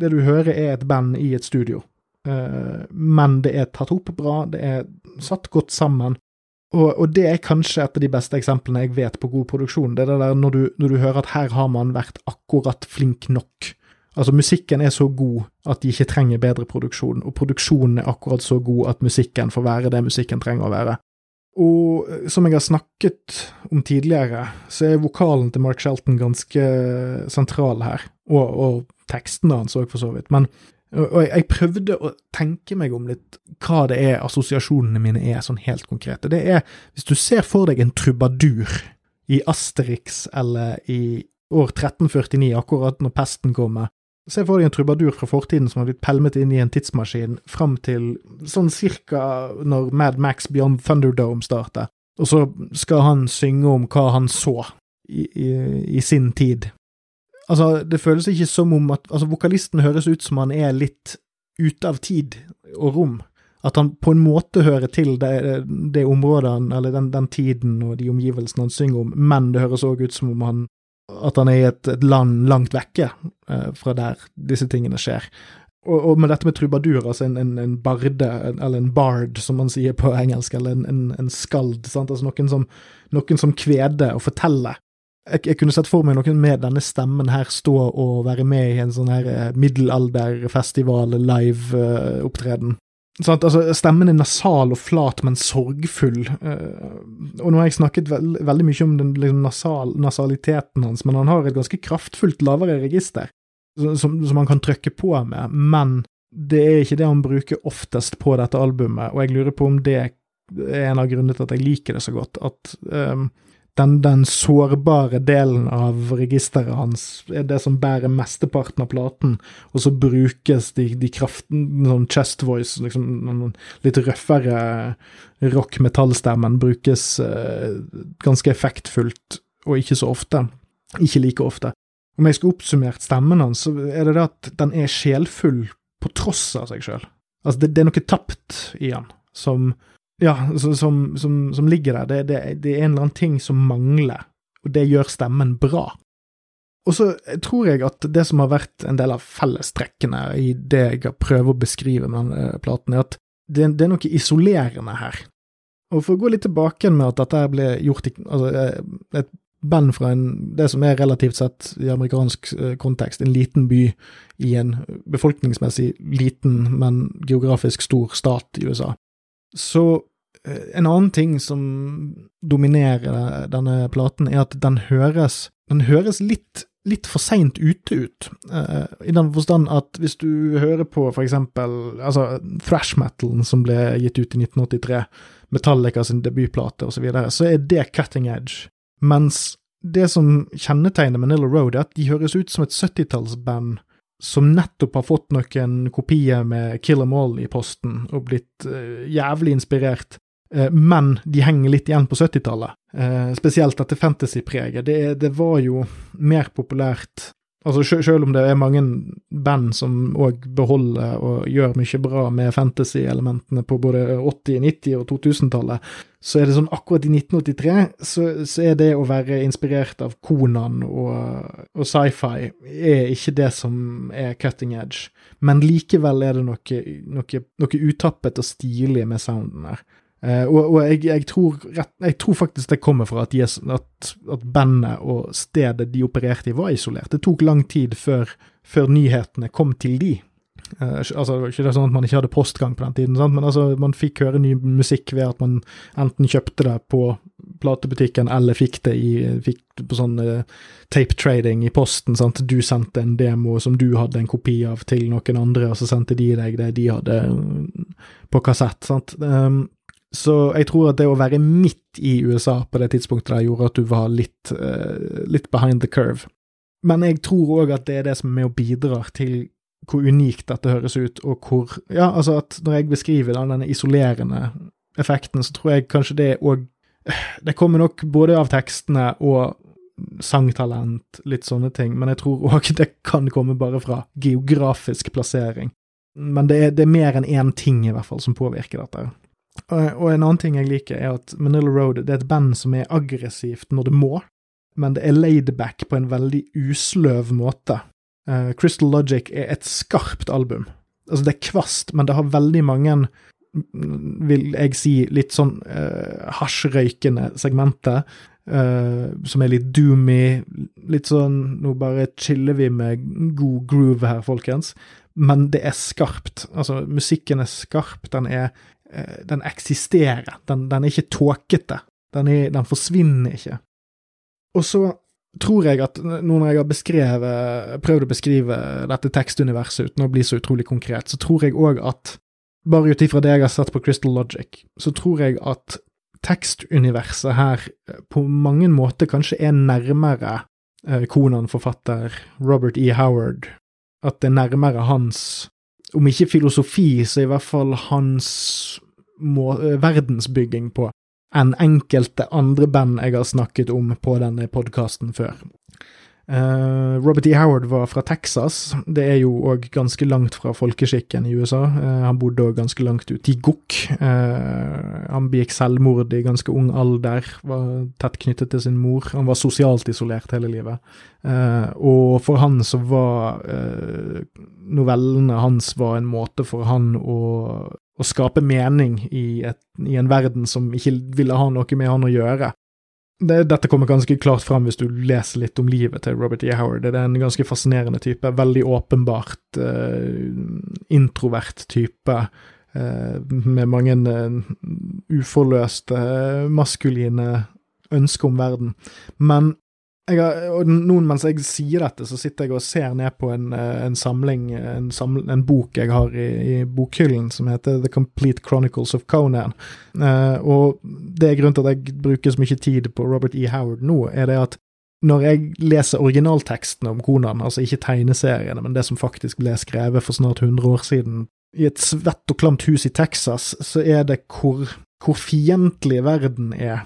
Det du hører er et band i et studio, uh, men det er tatt opp bra, det er satt godt sammen. Og, og, det er kanskje et av de beste eksemplene jeg vet på god produksjon. Det er det der når du, når du hører at her har man vært akkurat flink nok. Altså, musikken er så god at de ikke trenger bedre produksjon, og produksjonen er akkurat så god at musikken får være det musikken trenger å være. Og eh, som jeg har snakket om tidligere, så er vokalen til Mark Shelton ganske sentral her, og, og tekstene hans òg, for så vidt. Men Og, jeg prøvde å tenke meg om litt hva det er assosiasjonene mine er, sånn helt konkrete. Det er hvis du ser for deg en trubadur i Asterix eller i år 1349, akkurat når pesten kommer. Se for deg en trubadur fra fortiden som har blitt pelmet inn i en tidsmaskin fram til sånn cirka når Mad Max Beyond Thunderdome starter, og så skal han synge om hva han så i, i, i sin tid. Altså, det føles ikke som om at Altså, vokalisten høres ut som han er litt ute av tid og rom. At han på en måte hører til det, det området, han, eller den, den, tiden og de omgivelsene han synger om, men det høres òg ut som om han at han er i et, et land langt vekke eh, fra der disse tingene skjer. Og, og, med dette med trubadur, altså en, en, en barde, eller en bard, som man sier på engelsk, eller en, en skald, sant? altså noen som, noen som kveder og forteller jeg, jeg, kunne sett for meg noen med denne stemmen her stå og være med i en sånn her eh, middelalderfestival live-opptreden. Uh, at, altså, stemmen er nasal og flat, men sorgfull. Uh, og nå har jeg snakket veld, veldig mye om den liksom, nasal, nasaliteten hans, men han har et ganske kraftfullt lavere register som, som han kan trykke på med, men det er ikke det han bruker oftest på dette albumet, og jeg lurer på om det er en av grunnene til at jeg liker det så godt. at um, den, den, sårbare delen av registeret hans er det som bærer mesteparten av platen, og så brukes de, de kraften, sånn chest voice, liksom litt røffere rock-metallstemmen, brukes eh, ganske effektfullt, og ikke så ofte. Ikke like ofte. Om jeg skulle oppsummert stemmen hans, så er det det at den er sjelfull på tross av seg sjøl. Altså, det, det, er noe tapt i han, som ja, som, som, som ligger der. Det, det, det, er en eller annen ting som mangler, og det gjør stemmen bra. Og så tror jeg at det som har vært en del av fellestrekkene i det jeg prøver å beskrive med denne eh, platen, er at det, det, er noe isolerende her. Og for å gå litt tilbake med at dette ble gjort i altså, eh, et band fra en, det som er relativt sett i amerikansk eh, kontekst, en liten by i en befolkningsmessig liten, men geografisk stor stat i USA. Så en annen ting som dominerer denne platen, er at den høres, den høres litt, litt for seint ute ut. Uh, I den forstand at hvis du hører på for eksempel altså, thrash metalen som ble gitt ut i 1983, Metallica sin debutplate osv., så, videre, så er det cutting edge. Mens det som kjennetegner Manila Road, er at de høres ut som et 70-tallsband som nettopp har fått noen kopier med Kill 'em All i posten, og blitt uh, jævlig inspirert Eh, men de henger litt igjen på 70-tallet. Eh, spesielt dette fantasy-preget. Det, det, var jo mer populært Altså Selv om det er mange band som òg beholder og gjør mye bra med fantasy-elementene på både 80-, 90- og 2000-tallet, så er det sånn akkurat i 1983 så, så, er det å være inspirert av Konan og, og sci-fi er ikke det som er cutting edge. Men likevel er det noe, noe, noe utappet og stilig med sounden her. Uh, og, og jeg, jeg, tror rett, jeg, tror faktisk det kommer fra at, yes, at, at, bandet og stedet de opererte i, var isolert. Det tok lang tid før, før nyhetene kom til de. Uh, altså, Ikke det sånn at man ikke hadde postgang på den tiden, sant? men altså, man fikk høre ny musikk ved at man enten kjøpte det på platebutikken eller fikk det i, fikk på sånn uh, tape trading i posten. Sant? Du sendte en demo som du hadde en kopi av til noen andre, og så sendte de deg det de hadde på kassett. sant? Um, så jeg tror at det å være midt i USA på det tidspunktet der gjorde at du var litt, uh, litt behind the curve. Men jeg tror òg at det er det som er med og bidrar til hvor unikt dette høres ut, og hvor Ja, altså at når jeg beskriver denne isolerende effekten, så tror jeg kanskje det òg Det kommer nok både av tekstene og sangtalent, litt sånne ting, men jeg tror òg det kan komme bare fra geografisk plassering. Men det er, det er mer enn én ting, i hvert fall, som påvirker dette. Og en annen ting jeg liker, er at Manila Road det er et band som er aggressivt når det må, men det er laidback på en veldig usløv måte. Uh, Crystal Logic er et skarpt album. Altså, det er kvast, men det har veldig mange, vil jeg si, litt sånn uh, hasjrøykende segmenter. Uh, som er litt doomy. Litt sånn Nå bare chiller vi med god groove her, folkens. Men det er skarpt. Altså, musikken er skarp. Den er Eh, den eksisterer. Den, den er ikke tåkete. Den, den, forsvinner ikke. Og så tror jeg at nå når jeg har beskrevet, prøvd å beskrive dette tekstuniverset uten å bli så utrolig konkret, så tror jeg òg at, bare ut ifra det jeg har sett på Crystal Logic, så tror jeg at tekstuniverset her på mange måter kanskje er nærmere eh, Konan-forfatter Robert E. Howard. At det er nærmere hans, om ikke filosofi, så i hvert fall hans må, eh, verdensbygging på enn enkelte andre band jeg har snakket om på denne podkasten før. Uh, Robert E. Howard var fra Texas. Det er jo òg ganske langt fra folkeskikken i USA. Uh, han bodde òg ganske langt ute i Gokk. Uh, han begikk selvmord i ganske ung alder, var tett knyttet til sin mor. Han var sosialt isolert hele livet. og for han så var novellene hans var en måte for han å, å skape mening i, et, i en verden som ikke ville ha noe med han å gjøre det, dette kommer ganske klart fram hvis du leser litt om livet til Robert E. Howard. Det er en ganske fascinerende type. Veldig åpenbart uh, introvert type. Uh, med mange uh, uforløste, maskuline ønsker om verden. Men har, og nå mens jeg sier dette, så sitter jeg og ser ned på en, eh, en samling, en, samling, en, bok jeg har i, i, bokhyllen som heter The Complete Chronicles of Conan. Uh, og det er grunnen til at jeg bruker så mye tid på Robert E. Howard nå, er det at når jeg leser originaltekstene om Conan, altså ikke tegneseriene, men det som faktisk ble skrevet for snart 100 år siden, i et svett og klamt hus i Texas, så er det hvor, hvor fiendtlig verden er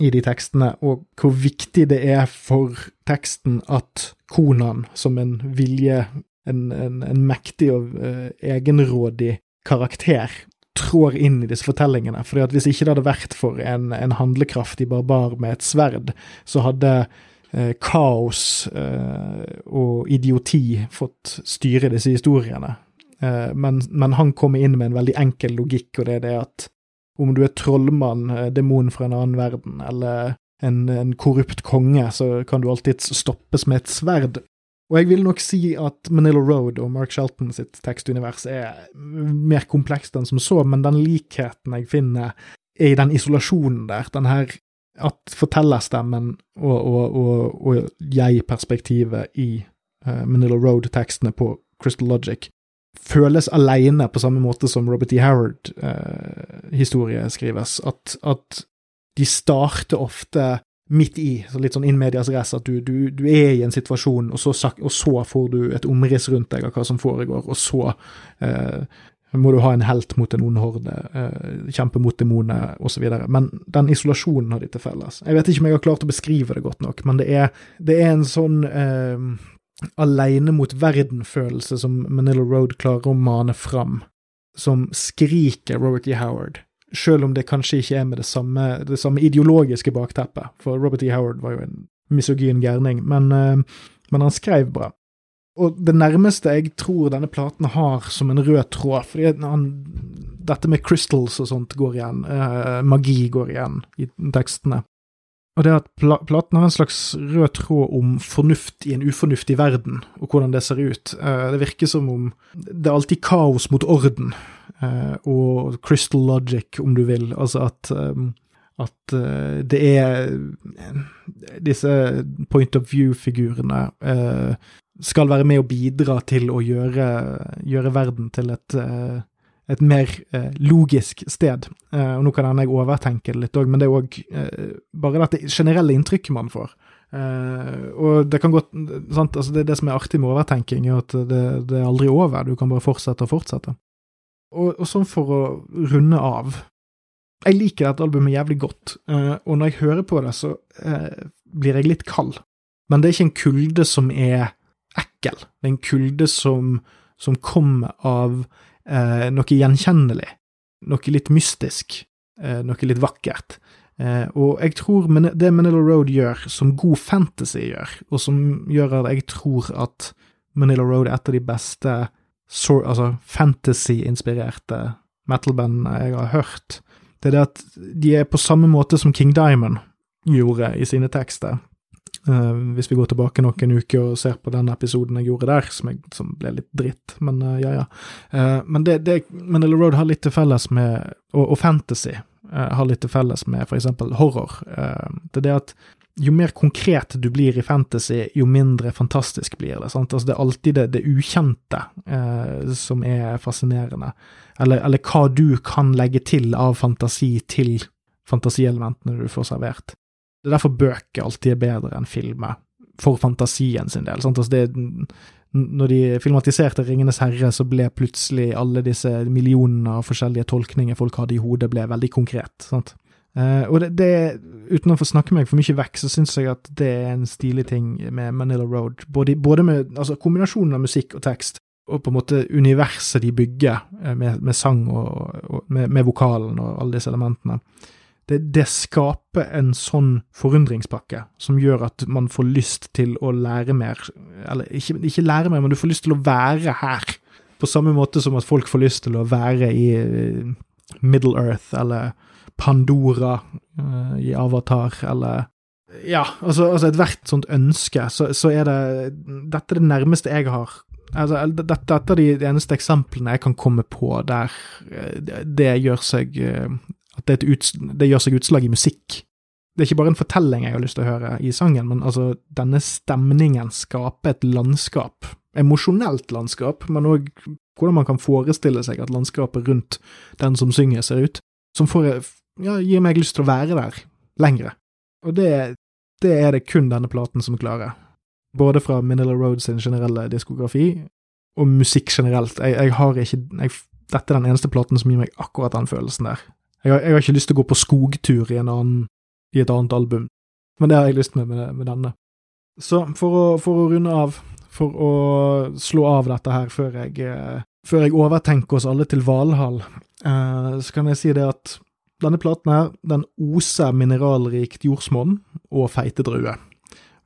i de tekstene, og hvor viktig det er for teksten at Konan, som en vilje, en, en, en mektig og uh, egenrådig karakter, trår inn i disse fortellingene. Fordi at Hvis ikke det hadde vært for en, en handlekraftig barbar med et sverd, så hadde uh, kaos uh, og idioti fått styre disse historiene. Men, men, han kommer inn med en veldig enkel logikk, og det er det at om du er trollmann, eh, demon fra en annen verden, eller en, en korrupt konge, så kan du alltid stoppes med et sverd. Og jeg vil nok si at Manila Road og Mark Shelton sitt tekstunivers er mer komplekst enn som så, men den likheten jeg finner, er i den isolasjonen der. Den her at fortellerstemmen og, og, og, og jeg-perspektivet i uh, Manila Road-tekstene på Crystal Logic føles aleine på samme måte som Robert E. Howard-historie eh, skrives. At, at, de starter ofte midt i, så litt sånn in medias res, at du, du, du, er i en situasjon, og så, og så, får du et omriss rundt deg av hva som foregår, og så eh, må du ha en helt mot en ond horde, eh, kjempe mot demoner osv. Men den isolasjonen har de til felles. Jeg vet ikke om jeg har klart å beskrive det godt nok, men det er, det er en sånn eh, aleine mot verden-følelse som Manila Road klarer å mane fram, som skriker Robert E. Howard, selv om det kanskje ikke er med det samme, det samme ideologiske bakteppet, for Robert E. Howard var jo en misogyn gærning, men, uh, men, han skrev bra. Og det nærmeste jeg tror denne platen har som en rød tråd, fordi han, dette med crystals og sånt går igjen, uh, magi går igjen i tekstene, og det at platen har en slags rød tråd om fornuft i en ufornuftig verden, og hvordan det ser ut. Uh, det virker som om det er alltid kaos mot orden, uh, og crystal logic, om du vil. Altså at, um, at det er Disse point of view-figurene skal være med å bidra til å gjøre, gjøre verden til et et mer eh, logisk sted. Eh, og Nå kan jeg overtenke det litt òg, men det er òg eh, bare dette generelle inntrykket man får. Eh, og det kan godt, sant, altså det, det som er artig med overtenking, er at det, det, er aldri over, du kan bare fortsette og fortsette. Og, og sånn for å runde av Jeg liker dette albumet jævlig godt, eh, og når jeg hører på det, så eh, blir jeg litt kald. Men det er ikke en kulde som er ekkel, det er en kulde som, som kommer av eh, noe gjenkjennelig, noe litt mystisk, eh, noe litt vakkert. Eh, og jeg tror det Manila Road gjør, som god fantasy gjør, og som gjør at jeg tror at Manila Road er et av de beste altså fantasy-inspirerte metal-bandene jeg har hørt, det er det at de er på samme måte som King Diamond gjorde i sine tekster. Uh, hvis vi går tilbake noen uker og ser på den episoden jeg gjorde der, som, jeg, som ble litt dritt, men uh, ja, ja. Uh, men det, det Manila Road har litt til felles med Og, og fantasy har litt til felles med eksempel horror. det er det at jo mer konkret du blir i fantasy, jo mindre fantastisk blir det. sant? Altså Det er alltid det, det ukjente eh, som er fascinerende. Eller, eller, hva du kan legge til av fantasi til fantasielementene du får servert. Det er derfor bøker alltid er bedre enn filmer, for fantasien sin del. sant? Altså det, når de filmatiserte Ringenes herre, så ble plutselig alle disse millionene av forskjellige tolkninger folk hadde i hodet, ble veldig konkret. sant? Uh, og det, det, uten å få snakke meg for mye vekk, så syns jeg at det er en stilig ting med Manila Road. Både, både med altså, kombinasjonen av musikk og tekst, og på en måte universet de bygger uh, med, med, sang og, og med, med, vokalen og alle disse elementene. Det, det, skaper en sånn forundringspakke som gjør at man får lyst til å lære mer. Eller ikke, ikke lære mer, men du får lyst til å være her. På samme måte som at folk får lyst til å være i uh, Middle Earth eller Pandora uh, i Avatar, eller Ja, altså, altså ethvert sånt ønske, så, så, er det Dette er det nærmeste jeg har Altså, dette, dette er de eneste eksemplene jeg kan komme på der eh, det, gjør seg At det, ut, det, gjør seg utslag i musikk. Det er ikke bare en fortelling jeg har lyst til å høre i sangen, men altså, denne stemningen skaper et landskap. Emosjonelt landskap, men òg hvordan man kan forestille seg at landskapet rundt den som synger, ser ut. Som får ja, gir meg lyst til å være der lengre. Og det, det er det kun denne platen som klarer. Både fra Manila Road sin generelle diskografi og musikk generelt. Jeg, jeg har ikke jeg, Dette er den eneste platen som gir meg akkurat den følelsen der. Jeg har, jeg har, ikke lyst til å gå på skogtur i, annen, i et annet album, men det har jeg lyst med med, med denne. Så for å, for å, runde av, for å slå av dette her før jeg, eh, før jeg overtenker oss alle til Valhall, eh, så kan jeg si det at denne platen her, den oser mineralrikt jordsmonn og feite druer.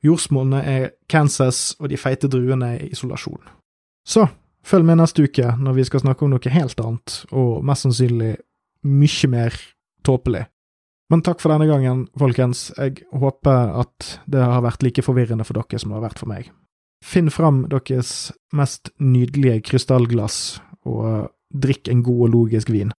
Jordsmonnet er Kansas, og de feite druene er isolasjon. Så følg med neste uke når vi skal snakke om noe helt annet, og mest sannsynlig mye mer tåpelig. Men takk for denne gangen, folkens. Jeg håper at det har vært like forvirrende for dere som det har vært for meg. Finn fram deres mest nydelige krystallglass, og drikk en god og logisk vin.